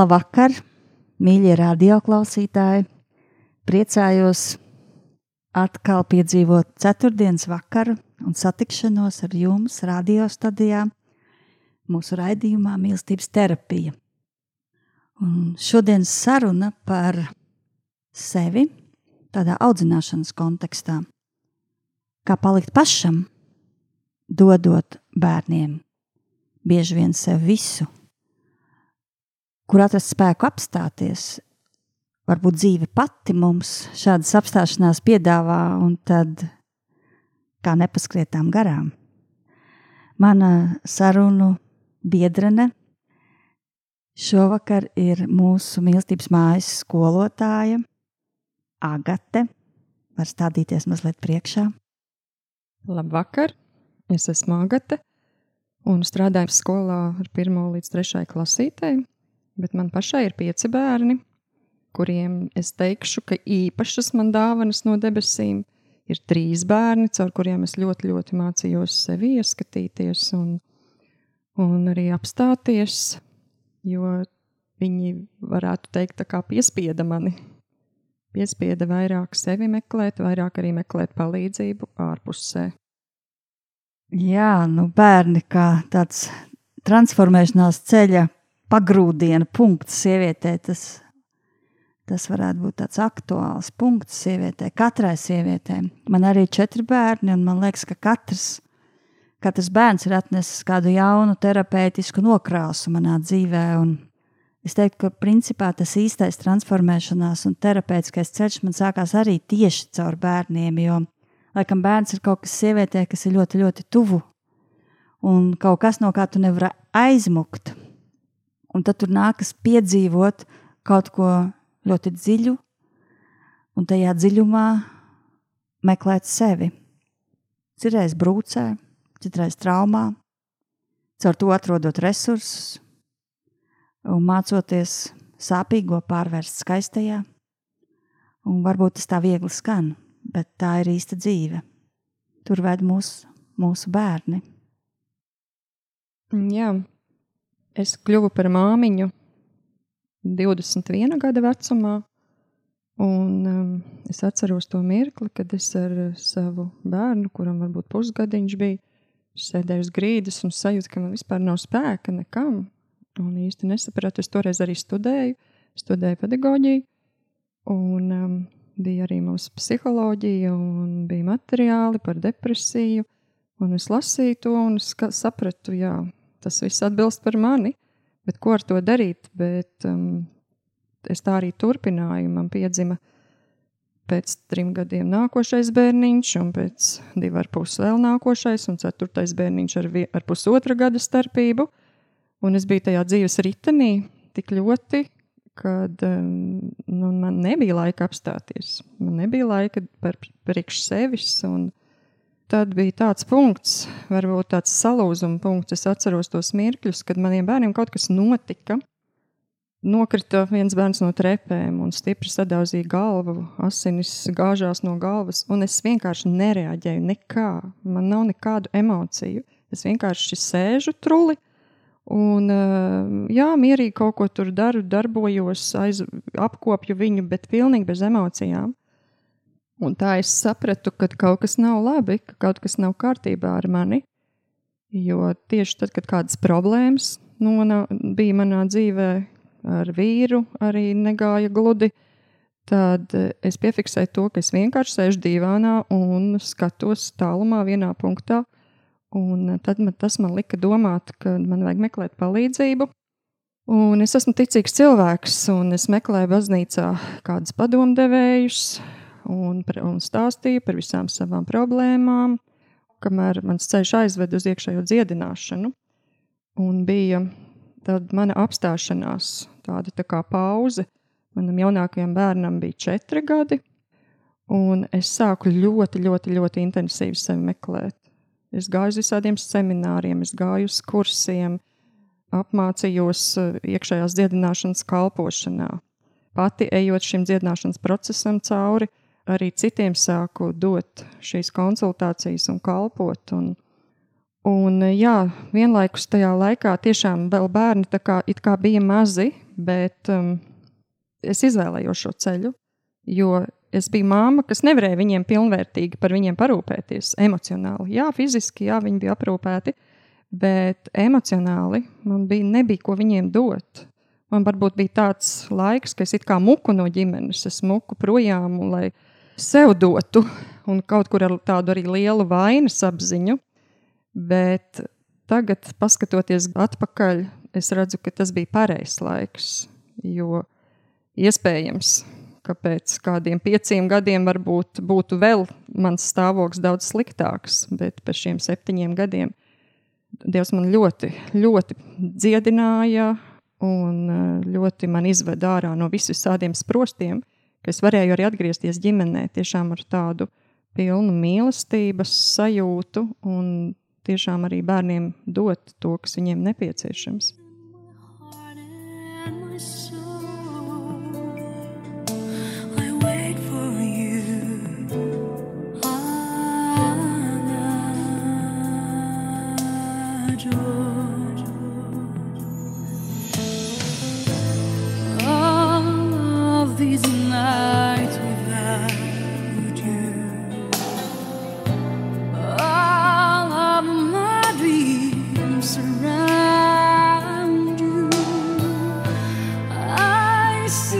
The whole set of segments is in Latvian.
Labvakar, mīļie radioklausītāji! Priecājos atkal piedzīvot ceturtdienas vakaru un satikšanos ar jums radio stadijā mūsu raidījumā Mīlestības terapija. Un šodienas saruna par sevi tādā audzināšanas kontekstā. Kā palikt pašam, dodot bērniem bieži vien sev visu – kur atrast spēku apstāties. Varbūt dzīve pati mums šādas apstāšanās piedāvā, un tad kā nepaskrietām garām. Mana sarunu biedrene šovakar ir mūsu mīlestības mājas skolotāja Agate. Var stādīties mazliet priekšā. Labvakar! Es esmu Agate un strādāju skolā ar 1 līdz 3 klasītēm bet man pašai ir pieci bērni, kuriem es teikšu, ka īpašas man dāvanas no debesīm ir trīs bērni, caur kuriem es ļoti, ļoti mācījos sevi ieskatīties un, un arī apstāties, jo viņi varētu teikt, piespieda mani. Piespieda vairāk sevi meklēt, vairāk arī meklēt palīdzību ārpusē. Jā, nu bērni kā tāds transformēšanās ceļa pagrūdiena punkts sievietē. Tas, tas varētu būt tāds aktuāls punkts sievietē, katrai sievietē. Man arī ir četri bērni, un man liekas, ka katrs, katrs bērns ir atnesis kādu jaunu terapeitisku nokrāsu manā dzīvē. Es teiktu, ka principā tas īstais transformēšanās un terapeitiskais ceļš man sākās arī tieši caur bērniem. Jo, laikam, bērns ir kaut kas sievietē, kas ir ļoti, ļoti tuvu. Un kaut kas, no kā tu nevari aizmukt. Un tad tur nākas piedzīvot kaut ko ļoti dziļu, un tajā dziļumā meklēt sevi. Citreiz brūcē, citreiz traumā, caur to atrodot resursus un mācoties sāpīgo pārvērst skaistajā. Un varbūt tas tā viegli skan, bet tā ir īsta dzīve. Tur ved mūsu, mūsu bērni. Jā, Es kļuvu par māmiņu 21 gada vecumā, un um, es atceros to mirkli, kad es ar savu bērnu, kuram varbūt pusgadiņš bija, sēdēju uz grīdas un sajūtu, ka man vispār nav spēka nekam. Un īsti nesapratu, es toreiz arī studēju, studēju pedagoģiju, un um, bija arī mūsu psiholoģija, un bija materiāli par depresiju. Un es lasīju to un sapratu, jā, tas viss atbilst par mani, bet ko ar to darīt? Bet, um, es tā arī turpināju. Man piedzima pēc trim gadiem nākošais bērniņš, un pēc divu ar pusi vēl nākošais, un ceturtais bērniņš ar, vie, ar pusotra gada starpību. Un es biju tajā dzīves ritenī tik ļoti, kad um, nu, man nebija laika apstāties. Man nebija laika par priekš sevis. Un, tad bija tāds punkts, varbūt tāds salūzuma punkts. Es atceros tos mirkļus, kad maniem bērniem kaut kas notika. Nokrita viens bērns no trepēm un stipri sadauzīja galvu, asinis gāžās no galvas, un es vienkārši nereaģēju nekā. Man nav nekādu emociju. Es vienkārši sēžu truli un, jā, mierīgi kaut ko tur daru, darbojos, aiz, apkopju viņu, bet pilnīgi bez emocijām. Un tā es sapratu, ka kaut kas nav labi, ka kaut kas nav kārtībā ar mani. Jo tieši tad, kad kādas problēmas nonā, bija manā dzīvē, ar vīru arī negāja gludi, tad es piefiksēju to, ka es vienkārši sēžu divānā un skatos tālumā vienā punktā. Un tad man, tas man lika domāt, ka man vajag meklēt palīdzību. Un es esmu ticīgs cilvēks, un es meklēju baznīcā kādus padomdevējus un, un stāstīju par visām savām problēmām, kamēr mans ceļš aizved uz iekšējo dziedināšanu. Un bija tad mana apstāšanās, tāda tā kā pauze. Manam jaunākajam bērnam bija četri gadi, un es sāku ļoti, ļoti, ļoti intensīvi sevi meklēt. Es gāju uz visādiem semināriem, es gāju uz kursiem, apmācījos eh, iekšējās dziedināšanas kalpošanā. Pati ejot šim dziedināšanas procesam cauri, arī citiem sāku dot šīs konsultācijas un kalpot. Un, Un, jā, vienlaikus tajā laikā tiešām vēl bērni kā, kā bija mazi, bet um, es izvēlējos šo ceļu, jo es biju māma, kas nevarēja viņiem pilnvērtīgi par viņiem parūpēties emocionāli. Jā, fiziski, jā, viņi bija aprūpēti, bet emocionāli man bija, nebija ko viņiem dot. Man varbūt bija tāds laiks, ka es kā muku no ģimenes, es muku projām, lai sev dotu, un kaut kur ar tādu arī lielu vainas apziņu. Bet tagad, skatoties atpakaļ, es redzu, ka tas bija pareizs laiks. Jo iespējams, ka pēc kādiem pieciem gadiem varbūt būtu vēl mans stāvoklis daudz sliktāks, bet pēc šiem septiņiem gadiem Dievs man ļoti, ļoti dziedināja un eh, ļoti man izveda ārā no visiem sprostiem, ka es varēju arī atgriezties ģimenē tiešām ar tādu pilnu mīlestības sajūtu un tiešām arī bērniem dot to, kas viņiem nepieciešams. see.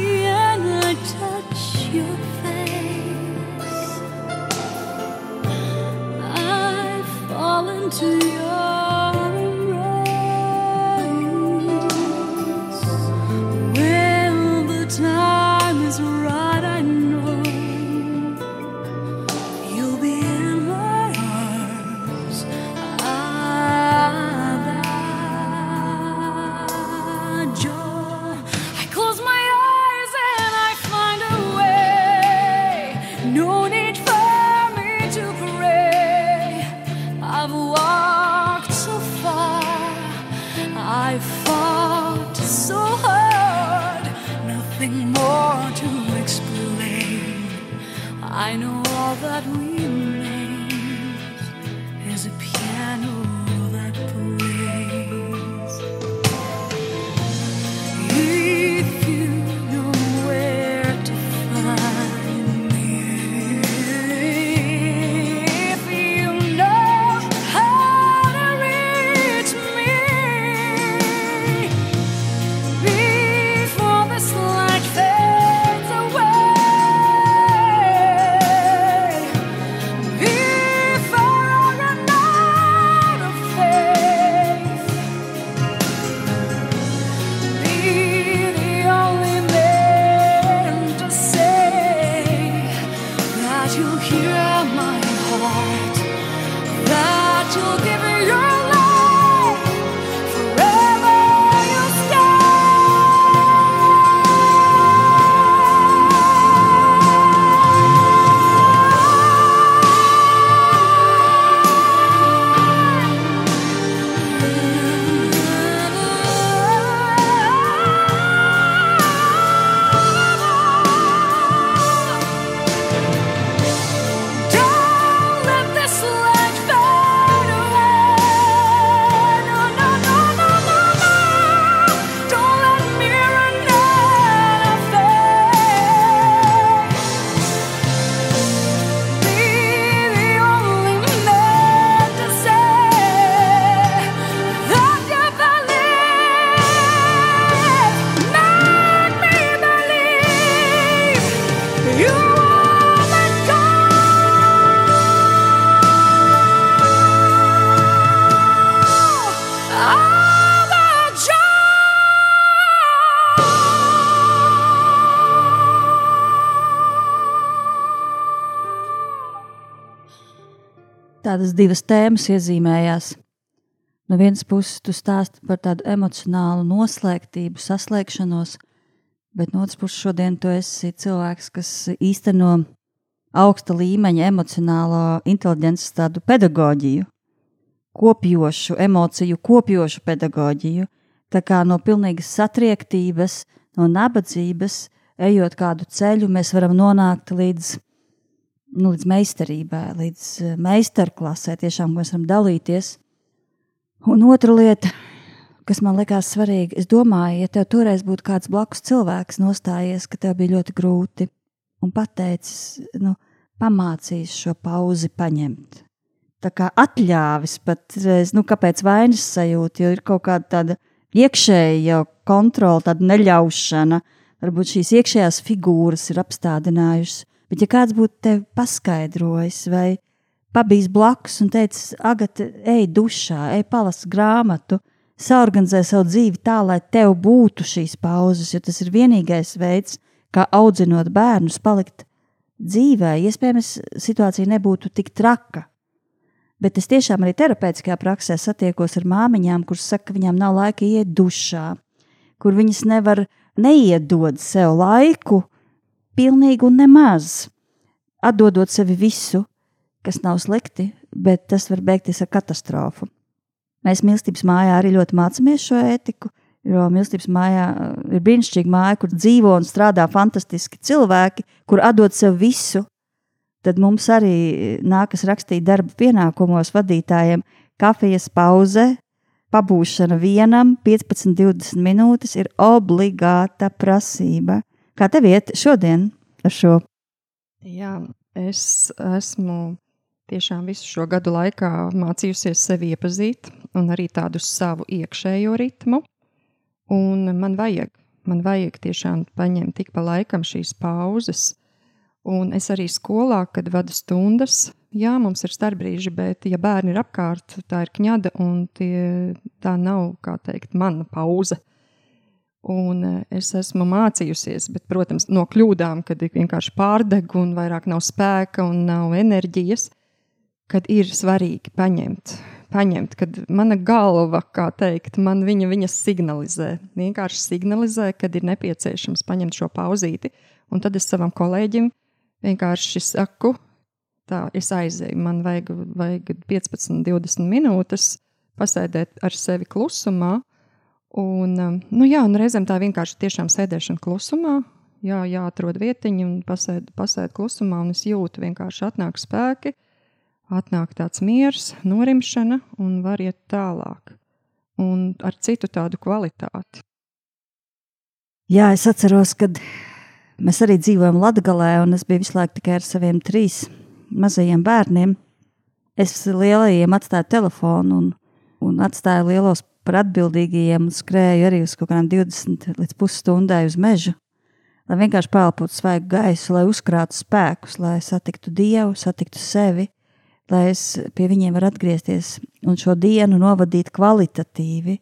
Tādas divas tēmas iezīmējās. No vienas puses, tu stāsti par tādu emocionālu noslēgtību, saslēgšanos, bet no otras puses, šodien tu esi cilvēks, kas īsteno augsta līmeņa emocionālo inteliģences tādu pedagoģiju, kopjošu, emociju kopjošu pedagoģiju. Tā kā no pilnīgas satriektības, no nabadzības, ejot kādu ceļu, mēs varam nonākt līdz, nu, līdz meistarībai, līdz eh, meistarklasē, tiešām mēs varam dalīties. Un otra lieta, kas man likās svarīga, es domāju, ja tev toreiz būtu kāds blakus cilvēks nostājies, ka tev bija ļoti grūti un pateicis, nu, pamācījis šo pauzi paņemt. Tā kā atļāvis pat reiz, nu, kāpēc vainas sajūta, jo ir kaut kāda tāda iekšēja kontrola, tāda neļaušana. Varbūt šīs iekšējās figūras ir apstādinājušas, bet ja kāds būtu tevi paskaidrojis vai pabijis blakus un teicis, Agate, ej dušā, ej palas grāmatu, saorganizē savu dzīvi tā, lai tev būtu šīs pauzes, jo tas ir vienīgais veids, kā audzinot bērnus, palikt dzīvē. Iespējams, situācija nebūtu tik traka, Bet es tiešām arī terapeitiskajā praksē satiekos ar māmiņām, kuras saka, ka viņām nav laika iet dušā, kur viņas nevar neiedot sev laiku pilnīgi un nemaz, atdodot sevi visu, kas nav slikti, bet tas var beigties ar katastrofu. Mēs mīlestības mājā arī ļoti mācāmies šo ētiku, jo mīlestības mājā uh, ir brīnišķīga māja, kur dzīvo un strādā fantastiski cilvēki, kur atdod sev visu, tad mums arī nākas rakstīt darba pienākumos vadītājiem kafijas pauze, pabūšana vienam 15-20 minūtes ir obligāta prasība. Kā tev iet šodien ar šo? Jā, es esmu tiešām visu šo gadu laikā mācījusies sevi iepazīt un arī tādu savu iekšējo ritmu. Un man vajag, man vajag tiešām paņemt tik pa laikam šīs pauzes, Un es arī skolā, kad vadu stundas, jā, mums ir starpbrīži, bet, ja bērni ir apkārt, tā ir kņada, un tie, tā nav, kā teikt, mana pauze. Un e, es esmu mācījusies, bet, protams, no kļūdām, kad ir vienkārši pārdeg un vairāk nav spēka un nav enerģijas, kad ir svarīgi paņemt, paņemt kad mana galva, kā teikt, man viņa, viņa signalizē, vienkārši signalizē, kad ir nepieciešams paņemt šo pauzīti. Un tad es savam kolēģim vienkārši saku, tā es aizēju, man vajag, vajag 15, 20 minūtes pasēdēt ar sevi klusumā. Un, um, nu jā, un reizēm tā vienkārši tiešām sēdēšana klusumā, jā, jāatrod vietiņa un pasēd, pasēd klusumā, un es jūtu vienkārši atnāk spēki, atnāk tāds miers, norimšana un var iet tālāk. Un ar citu tādu kvalitāti. Jā, es atceros, kad Mēs arī dzīvojam Latvijā, un es biju visu laiku tikai ar saviem trīs mazajiem bērniem. Es lielajiem atstāju telefonu un, un atstāju lielos par atbildīgajiem un skrēju arī uz kaut kādām 20 līdz pusstundai uz mežu. Lai vienkārši pelpotu svaigu gaisu, lai uzkrātu spēkus, lai satiktu Dievu, satiktu sevi, lai es pie viņiem varu atgriezties un šo dienu novadīt kvalitatīvi.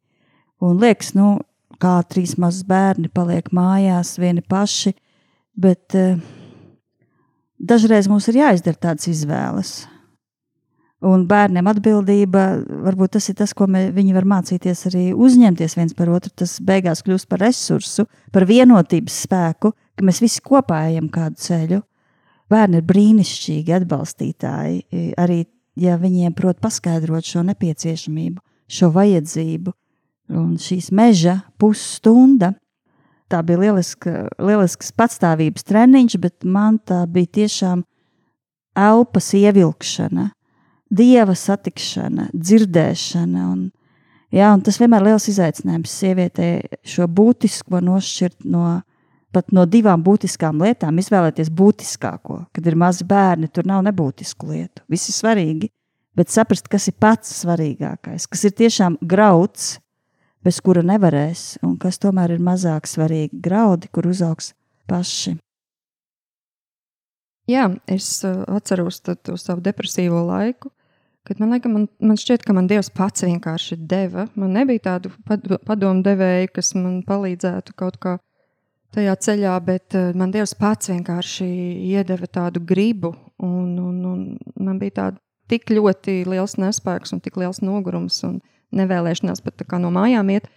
Un liekas, nu, kā trīs mazi bērni paliek mājās, vieni paši Bet uh, dažreiz mums ir jāizdara tādas izvēles. Un bērniem atbildība, varbūt tas ir tas, ko mē, viņi var mācīties arī uzņemties viens par otru. Tas beigās kļūst par resursu, par vienotības spēku, ka mēs visi kopā ejam kādu ceļu. Bērni ir brīnišķīgi atbalstītāji, arī ja viņiem prot paskaidrot šo nepieciešamību, šo vajadzību. Un šīs meža pusstunda tā bija lieliska, lielisks patstāvības treniņš, bet man tā bija tiešām elpas ievilkšana, dieva satikšana, dzirdēšana. Un, jā, un tas vienmēr ir liels izaicinājums sievietei šo būtisko nošķirt no, no divām būtiskām lietām, izvēlēties būtiskāko. Kad ir mazi bērni, tur nav nebūtisku lietu. Viss ir svarīgi, bet saprast, kas ir pats svarīgākais, kas ir tiešām grauds bez kura nevarēs, un kas tomēr ir mazāk svarīgi graudi, kur uzaugs paši. Jā, es uh, atceros to savu depresīvo laiku, kad man, lieka, man, man šķiet, ka man Dievs pats vienkārši deva. Man nebija tādu padomu devēju, kas man palīdzētu kaut kā tajā ceļā, bet uh, man Dievs pats vienkārši iedeva tādu gribu, un, un, un man bija tāda tik ļoti liels nespēks un tik liels nogurums un nevēlēšanās pat no mājām iet.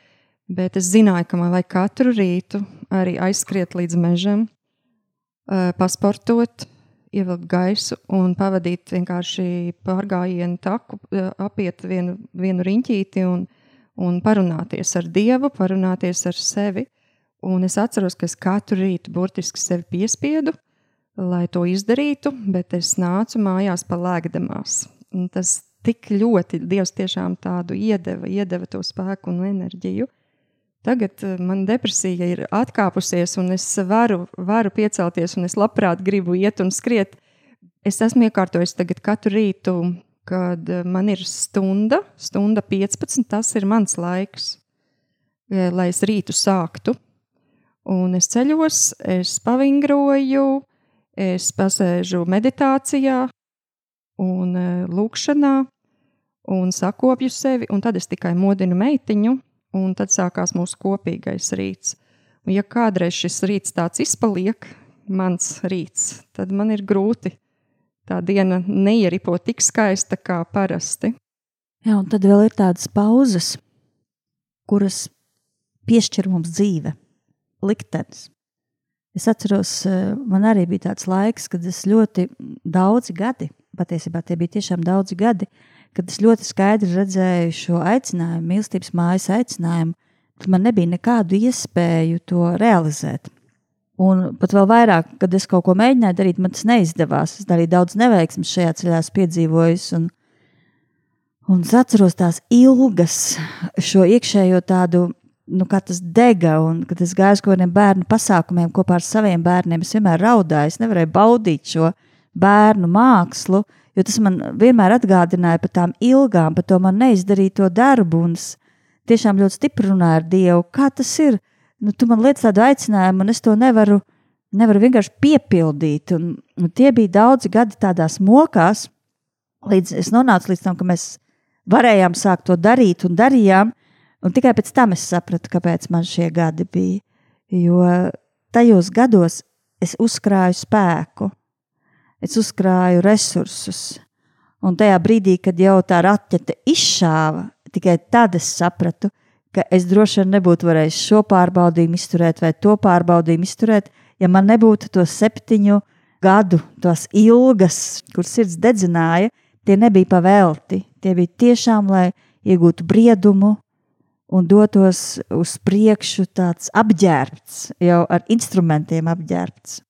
Bet es zināju, ka man vajag katru rītu arī aizskriet līdz mežam, pasportot, ievilkt gaisu un pavadīt vienkārši pārgājienu taku, apiet vienu, vienu riņķīti un, un parunāties ar Dievu, parunāties ar sevi. Un es atceros, ka es katru rītu burtiski sevi piespiedu, lai to izdarītu, bet es nācu mājās palēkdamās. Un tas tik ļoti Dievs tiešām tādu iedeva, iedeva to spēku un enerģiju. Tagad eh, man depresija ir atkāpusies, un es varu, varu piecelties, un es labprāt gribu iet un skriet. Es esmu iekārtojis tagad katru rītu, kad eh, man ir stunda, stunda 15. Tas ir mans laiks, eh, lai es rītu sāktu. Un es ceļos, es pavingroju, es pasēžu meditācijā un lūkšanā, un sakopju sevi, un tad es tikai modinu meitiņu un tad sākās mūsu kopīgais rīts. Un ja kādreiz šis rīts tāds izpaliek, mans rīts, tad man ir grūti. Tā diena neieripo tik skaista kā parasti. Jā, un tad vēl ir tādas pauzes, kuras piešķir mums dzīve, liktenis. Es atceros, eh, man arī bija tāds laiks, kad es ļoti daudzi gadi, patiesībā tie bija tiešām daudzi gadi, uh, kad es ļoti skaidri redzēju šo aicinājumu, mīlestības mājas aicinājumu, tad man nebija nekādu iespēju to realizēt. Un pat vēl vairāk, kad es kaut ko mēģināju darīt, man tas neizdevās. Es arī daudz neveiksmes šajā ceļā piedzīvoju. Un, un es atceros tās ilgas, šo iekšējo tādu, nu, kā tas dega. Un, kad es gāju uz kaut kādiem bērnu pasākumiem kopā ar saviem bērniem, es vienmēr raudāju. Es nevarēju baudīt šo bērnu mākslu, uh, jo tas man vienmēr atgādināja par tām ilgām, par to man neizdarīto darbu. Un es tiešām ļoti stipri runāju ar Dievu, kā tas ir. Nu, tu man liec tādu aicinājumu, un es to nevaru, nevaru vienkārši piepildīt. Un, un tie bija daudzi gadi tādās mokās, līdz es nonācu līdz tam, ka mēs varējām sākt to darīt un darījām. Un tikai pēc tam es sapratu, kāpēc man šie gadi bija. Jo tajos gados es uzkrāju spēku es uzkrāju resursus. Un tajā brīdī, kad jau tā raķete izšāva, tikai tad es sapratu, ka es droši vien nebūtu varējis šo pārbaudījumu izturēt vai to pārbaudījumu izturēt, ja man nebūtu to septiņu gadu, tos ilgas, kur sirds dedzināja, tie nebija pavelti. Tie bija tiešām, lai iegūtu briedumu un dotos uz priekšu tāds apģērbts, jau ar instrumentiem apģērbts.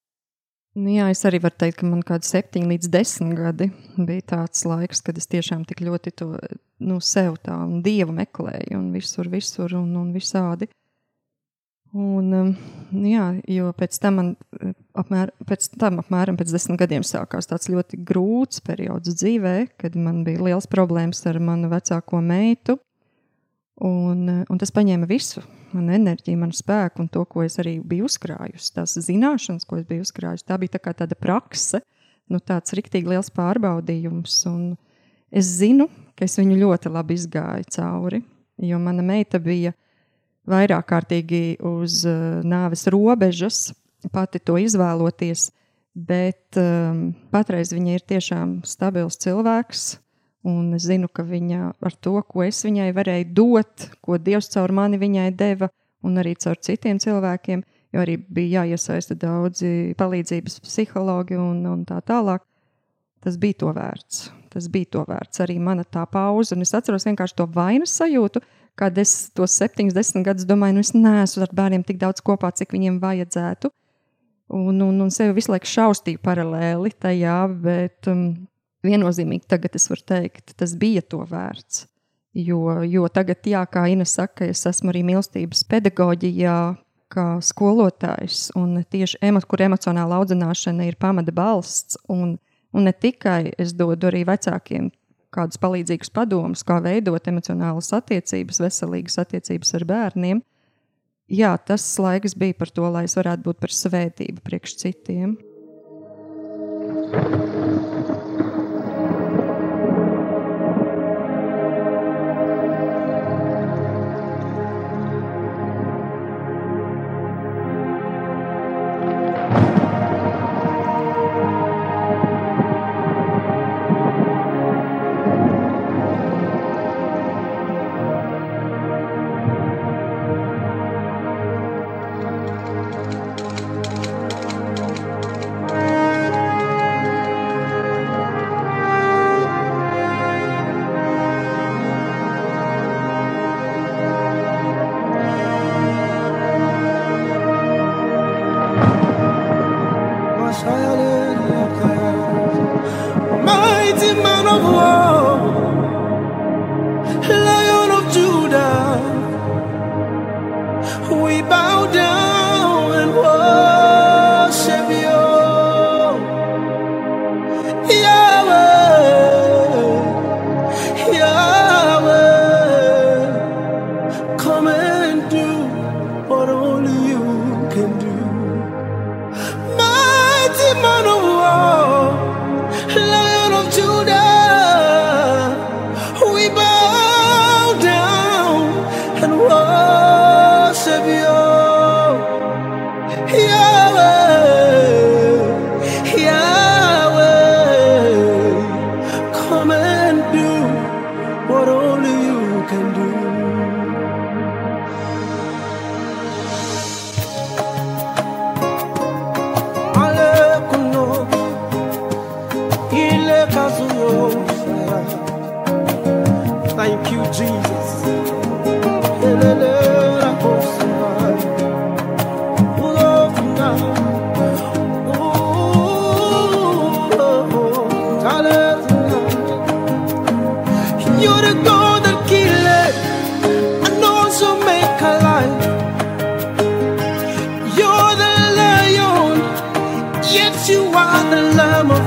Nu, jā, es arī varu teikt, ka man kaut kādi septiņi līdz desmit gadi bija tāds laiks, kad es tiešām tik ļoti to nu, sev tā un dievu meklēju, un visur, visur un, un visādi. Un, um, jā, jo pēc tam, man, apmēr, pēc tam apmēram pēc desmit gadiem sākās tāds ļoti grūts periods dzīvē, kad man bija liels problēmas ar manu vecāko meitu. Un, un tas paņēma visu manu enerģiju, manu spēku un to, ko es arī biju uzkrājusi. Tās zināšanas, ko es biju uzkrājusi, tā bija tā tāda prakse, nu, tāds rīktīgi liels pārbaudījums. Un es zinu, ka es viņu ļoti labi izgāju cauri, jo mana meita bija vairāk kārtīgi uz uh, nāves robežas, pati to izvēloties, bet um, patreiz viņa ir tiešām stabils cilvēks Un es zinu, ka viņa ar to, ko es viņai varēju dot, ko Dievs caur mani viņai deva, un arī caur citiem cilvēkiem, jo arī bija jāiesaista daudzi palīdzības psihologi un, un tā tālāk. Tas bija to vērts. Tas bija to vērts. Arī mana tā pauze, un es atceros vienkārši to vainas sajūtu, kad es tos septiņus, desmit gadus domāju, nu es neesmu ar bērniem tik daudz kopā, cik viņiem vajadzētu. Un, un, un sevi visu laiku šaustīju paralēli tajā, bet um, viennozīmīgi tagad es varu teikt, tas bija to vērts. Jo, jo tagad, jā, kā Ina saka, es esmu arī mīlestības pedagoģijā, kā skolotājs, un tieši emo, kur emocionāla audzināšana ir pamata balsts, un, un ne tikai es dodu arī vecākiem kādus palīdzīgus padomus, kā veidot emocionālas attiecības, veselīgas attiecības ar bērniem. Jā, tas laiks bija par to, lai es varētu būt par svētību priekš citiem. thank you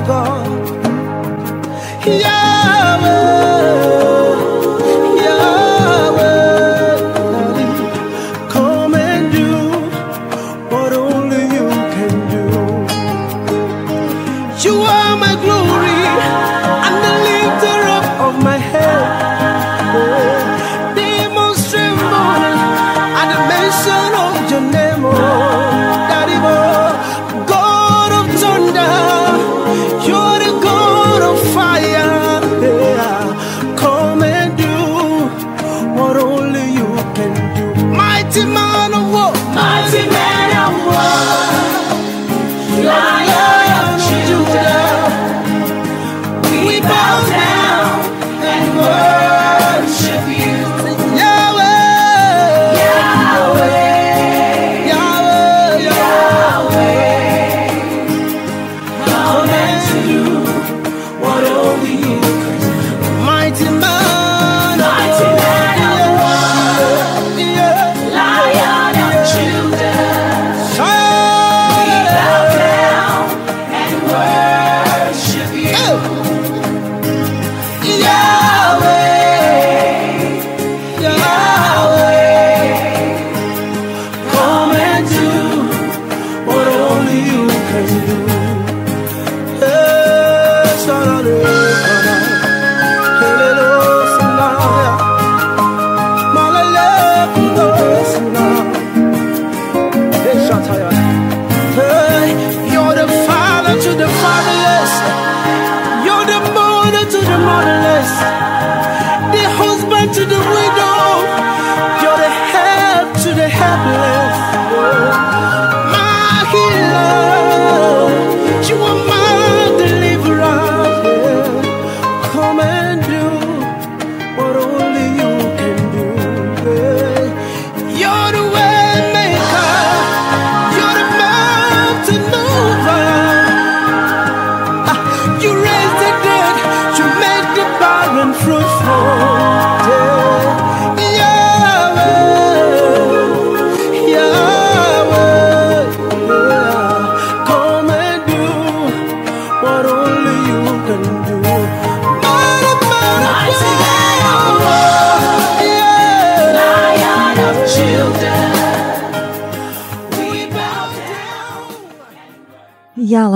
God. Yahweh.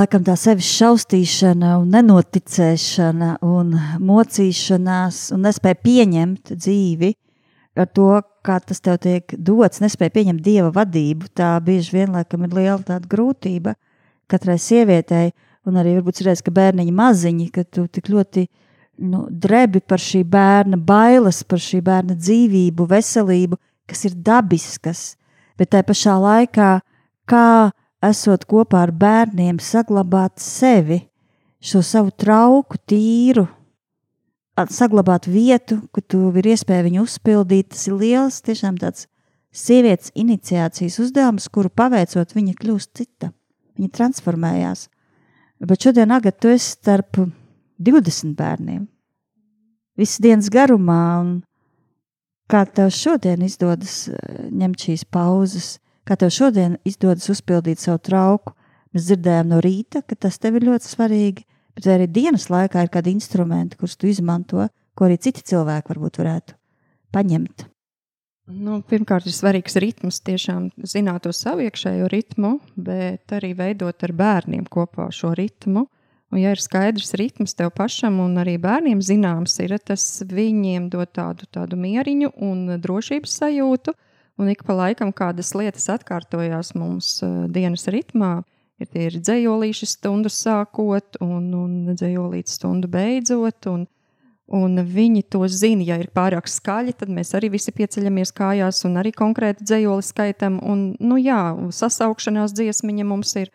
laikam tā sevis šausmīšana, nenoticēšana, un mocīšanās, un nespēja pieņemt dzīvi ar to, kā tas tev tiek dots, nespēja pieņemt dieva vadību. Tā bieži vien laikam ir liela grūtība katrai sievietei, un arī varbūt ir reizes, ka bērniņi maziņi, ka tu tik ļoti nu, drebi par šī bērna bailes, par šī bērna dzīvību, veselību, kas ir dabiskas, bet tajā pašā laikā, kā esot kopā ar bērniem, saglabāt sevi, šo savu trauku, tīru, saglabāt vietu, kur tu ir iespēja viņu uzpildīt. Tas ir liels, tiešām tāds sievietes iniciācijas uzdevums, kuru paveicot, viņa kļūst cita. Viņa transformējās. Bet šodien, Agat, tu esi starp 20 bērniem. Visas dienas garumā, un kā tev šodien izdodas e, ņemt šīs pauzes? Kā tev šodien izdodas uzpildīt savu trauku. Mēs dzirdējām no rīta, ka tas tev ir ļoti svarīgi, bet arī dienas laikā ir kādi instrumenti, kurus tu izmanto, ko arī citi cilvēki varbūt varētu paņemt. Nu, pirmkārt, ir svarīgs ritms, tiešām zināt to savu iekšējo ritmu, bet arī veidot ar bērniem kopā šo ritmu. Un, ja ir skaidrs ritms tev pašam un arī bērniem zināms, ir tas viņiem dod tādu, tādu mieriņu un drošības sajūtu. Un ik pa laikam kādas lietas atkārtojās mums uh, dienas ritmā. Ir tie ir dzējolīši stundu sākot un, un dzējolīti stundu beidzot. Un, Un viņi to zina, ja ir pārāk skaļi, tad mēs arī visi pieceļamies kājās un arī konkrēti dzējoli skaitam. Un, nu jā, sasaukšanās dziesmiņa mums ir.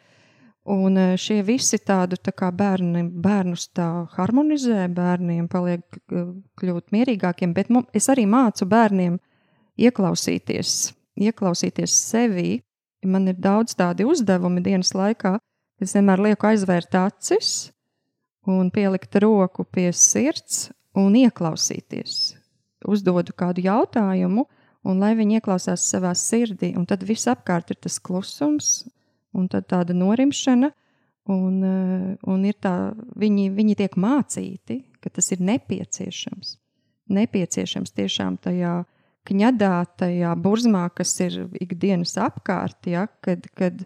Un e, šie visi tādu tā kā bērni, bērnus tā harmonizē, bērniem paliek kļūt mierīgākiem, bet mums, es arī mācu bērniem ieklausīties, ieklausīties sevī. Man ir daudz tādi uzdevumi dienas laikā, es vienmēr lieku aizvērt acis un pielikt roku pie sirds un ieklausīties. Uzdodu kādu jautājumu, un lai viņi ieklausās savā sirdī, un tad viss apkārt ir tas klusums, un tad tāda norimšana, un, eh, un ir tā, viņi, viņi tiek mācīti, ka tas ir nepieciešams. Nepieciešams tiešām tajā kņadā, tajā burzmā, kas ir ikdienas apkārt, ja, kad, kad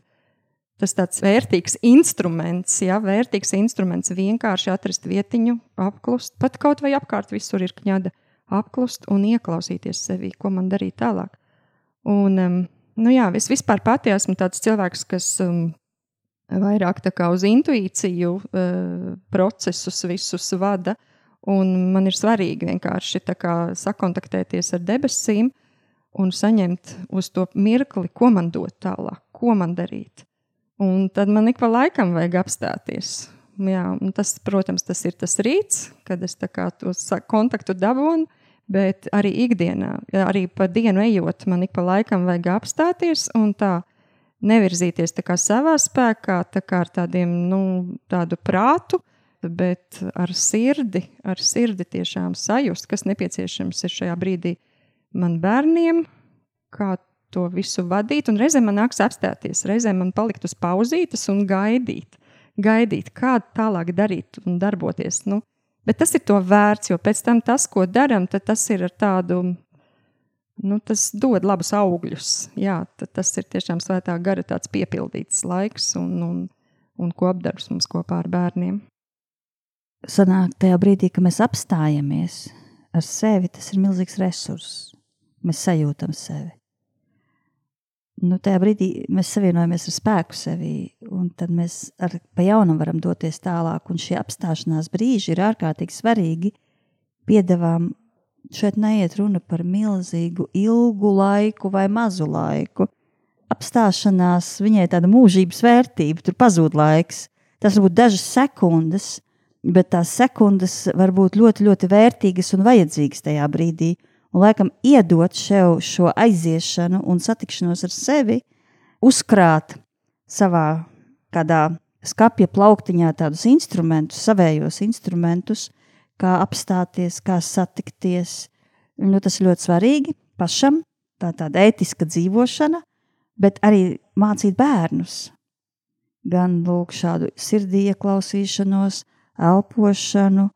tas tāds vērtīgs instruments, ja vērtīgs instruments vienkārši atrast vietiņu, apklust, pat kaut vai apkārt visur ir kņada, apklust un ieklausīties sevī, ko man darīt tālāk. Un, um, nu jā, es vispār pati esmu tāds cilvēks, kas um, vairāk tā kā uz intuīciju uh, procesus visus vada, un man ir svarīgi vienkārši sakontaktēties ar debesīm un saņemt uz to mirkli, ko man dot tālāk, ko man darīt. Un tad man ik pa laikam vajag apstāties. Jā, tas, protams, tas ir tas rīts, kad es to kontaktu dabūnu, bet arī ikdienā, arī pa dienu ejot, man ik pa laikam vajag apstāties un tā nevirzīties tā savā spēkā, tā kā ar tādiem, nu, tādu prātu, bet ar sirdi, ar sirdi tiešām sajust, kas nepieciešams ir šajā brīdī man bērniem, kā to visu vadīt, un reizēm man nāks apstāties, reizēm man palikt uz pauzītes un gaidīt, gaidīt, kā tālāk darīt un darboties. Nu, bet tas ir to vērts, jo pēc tam tas, ko darām, tas ir ar tādu, nu, tas dod labus augļus. Jā, tas ir tiešām svētā gara piepildīts laiks un, un, un kopdarbs mums kopā ar bērniem. Sanāk tajā brīdī, kad mēs apstājamies ar sevi, tas ir milzīgs resurss. Mēs sajūtam sevi nu, tajā brīdī mēs savienojamies ar spēku sevī, un tad mēs ar, pa jaunam varam doties tālāk. Un šie apstāšanās brīži ir ārkārtīgi svarīgi. Piedāvām šeit neiet runa par milzīgu, ilgu laiku vai mazu laiku. Apstāšanās viņai tāda mūžības vērtība, tur pazūd laiks. Tas var būt dažas sekundes, bet tās sekundes var būt ļoti, ļoti vērtīgas un vajadzīgas tajā brīdī un laikam iedot sev šo aiziešanu un satikšanos ar sevi, uzkrāt savā kādā skapja plauktiņā tādus instrumentus, savējos instrumentus, kā apstāties, kā satikties. Nu, tas ir ļoti svarīgi pašam, tā tāda ētiska dzīvošana, bet arī mācīt bērnus. Gan lūk, šādu sirdī ieklausīšanos, elpošanu,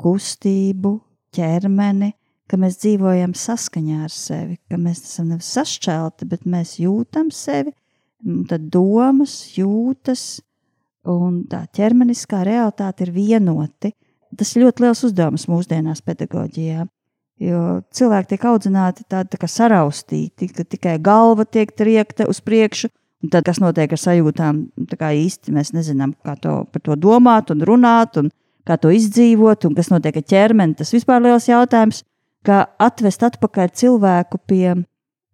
kustību, ķermeni, ka mēs dzīvojam saskaņā ar sevi, ka mēs esam nevis sašķelti, bet mēs jūtam sevi, tad domas, jūtas un tā ķermeniskā realitāte ir vienoti. Tas ir ļoti liels uzdevums mūsdienās pedagoģijā. Jo cilvēki tiek audzināti tādi tā saraustīti, ka tikai galva tiek triekta uz priekšu, un tad, kas notiek ar sajūtām, tā īsti mēs nezinām, kā to, par to domāt un runāt, un kā to izdzīvot, un kas notiek ar ķermeni. Tas vispār ir liels jautājums kā atvest atpakaļ cilvēku pie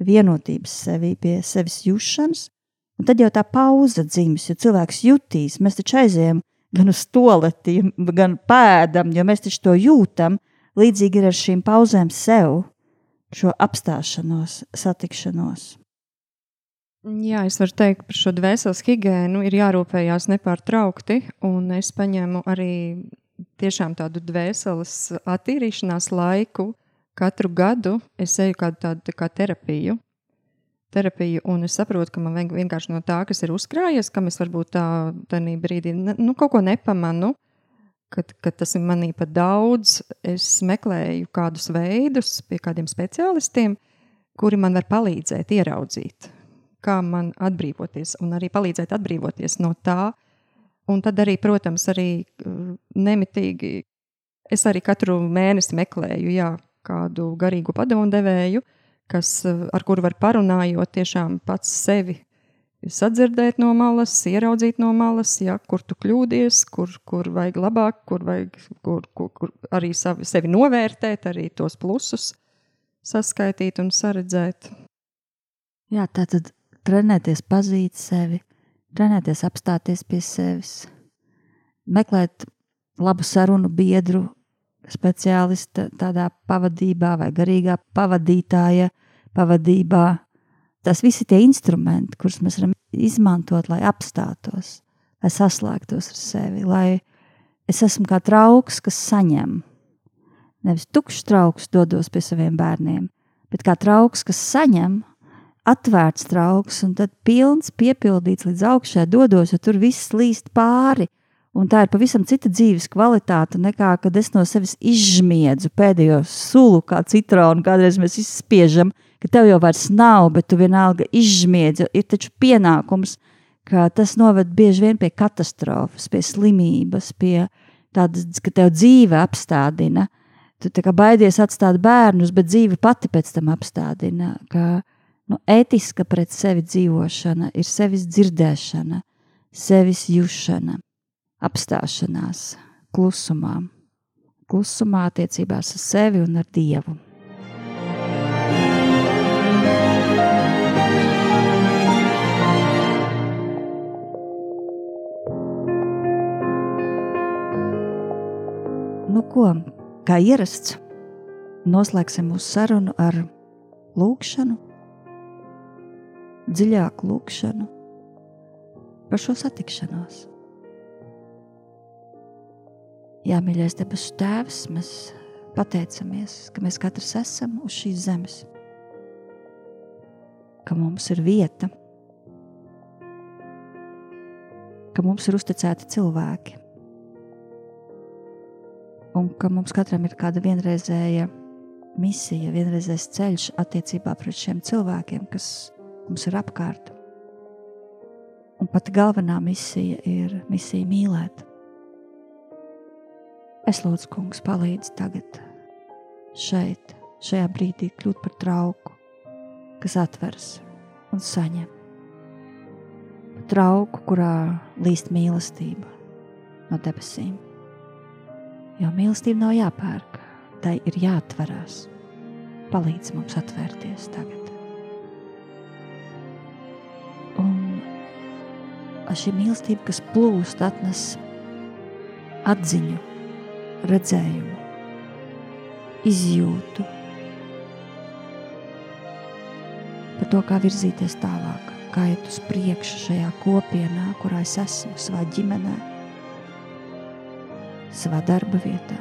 vienotības sevī, pie sevis jušanas. Un tad jau tā pauze dzims, jo cilvēks jutīs, mēs taču aizējām gan uz toleti, gan pēdam, jo mēs taču to jūtam. Līdzīgi ir ar šīm pauzēm sev, šo apstāšanos, satikšanos. Jā, es varu teikt, par šo dvēseles higiēnu ir jārūpējās nepārtraukti, es paņēmu arī tādu dvēseles attīrīšanās laiku. Katru gadu es eju kādu tādu tā kā terapiju. Terapiju, un es saprotu, ka man vien- vienkārši no tā, kas ir uzkrājies, kam es varbūt tā, tādā brīdī nu, kaut ko nepamanu, kad, kad tas ir manī pat daudz. Es meklēju kādus veidus pie kādiem speciālistiem, kuri man var palīdzēt ieraudzīt, kā man atbrīvoties, un arī palīdzēt atbrīvoties no tā. Un tad arī, protams, arī uh, nemitīgi es arī katru mēnesi meklēju jā, kādu garīgu padomu devēju, kas, uh, ar kuru var parunājot, tiešām pats sevi sadzirdēt no malas, ieraudzīt no malas, jā, kur tu kļūdies, kur, kur vajag labāk, kur vajag kur, kur, kur arī savi, sevi novērtēt, arī tos plusus saskaitīt un saredzēt. Jā, tā tad trenēties, pazīt sevi, trenēties, apstāties pie sevis, meklēt labu sarunu biedru, speciālista tādā pavadībā vai garīgā pavadītāja pavadībā. Tas visi tie instrumenti, kurus mēs varam izmantot, lai apstātos, lai saslēgtos ar sevi, lai es esmu kā trauks, kas saņem. Nevis tukšs trauks dodos pie saviem bērniem, bet kā trauks, kas saņem, atvērts trauks un tad pilns, piepildīts līdz augšai dodos, jo tur viss līst pāri. Un tā ir pavisam cita dzīves kvalitāte nekā, kad es no sevis izžmiedzu pēdējo sulu, kā citronu, kādreiz mēs izspiežam, ka tev jau vairs nav, bet tu vienalga izžmiedzi. Ir taču pienākums, ka tas noved bieži vien pie katastrofas, pie slimības, pie tādas, ka tev dzīve apstādina. Tu kā baidies atstāt bērnus, bet dzīve pati pēc tam apstādina. Ka, nu, ētiska pret sevi dzīvošana ir sevis dzirdēšana, sevis jušana apstāšanās, klusumā, klusumā attiecībās ar sevi un ar Dievu. Nu, ko, kā ierasts, noslēgsim mūsu sarunu ar lūkšanu, dziļāku lūkšanu par šo satikšanos. Jā, mīļais debesu Tēvs, mēs pateicamies, ka mēs katrs esam uz šīs zemes, ka mums ir vieta, ka mums ir uzticēti cilvēki, un ka mums katram ir kāda vienreizēja misija, vienreizējs ceļš attiecībā pret šiem cilvēkiem, kas mums ir apkārt. Un pati galvenā misija ir misija mīlēt. Es lūdzu, kungs, palīdzi tagad, šeit, šajā brīdī kļūt par trauku, kas atveras un saņem. Par trauku, kurā līst mīlestība no debesīm. Jo mīlestība nav jāpērk, tai ir jāatverās. Palīdz mums atvērties tagad. Šī mīlestība, kas plūst, atnes atziņu redzējumu, izjūtu par to, kā virzīties tālāk, kā iet uz priekšu šajā kopienā, kurā es esmu, savā ģimenē, savā darba vietā.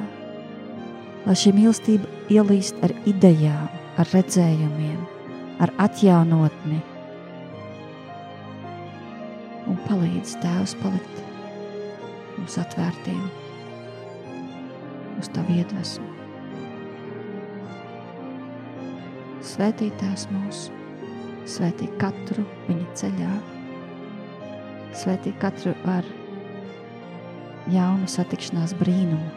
Lai šī mīlestība ielīst ar idejām, ar redzējumiem, ar atjaunotni un palīdz Tēvs palikt mums atvērtiem uz tavu iedvesmu. Svētītās mūs, svētī katru viņa ceļā, svētī katru ar jaunu satikšanās brīnumu.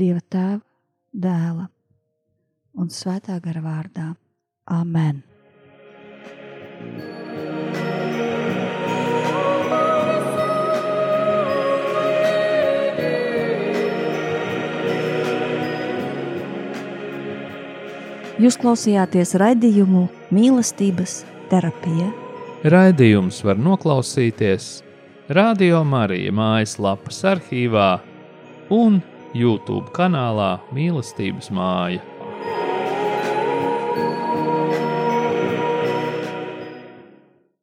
Dieva tēva, dēla un svētā gara vārdā. Amen! Jūs klausījāties raidījumu mīlestības terapija. Raidījums var noklausīties Radio Marija mājaslapas arhīvā un YouTube kanālā Mīlestības māja.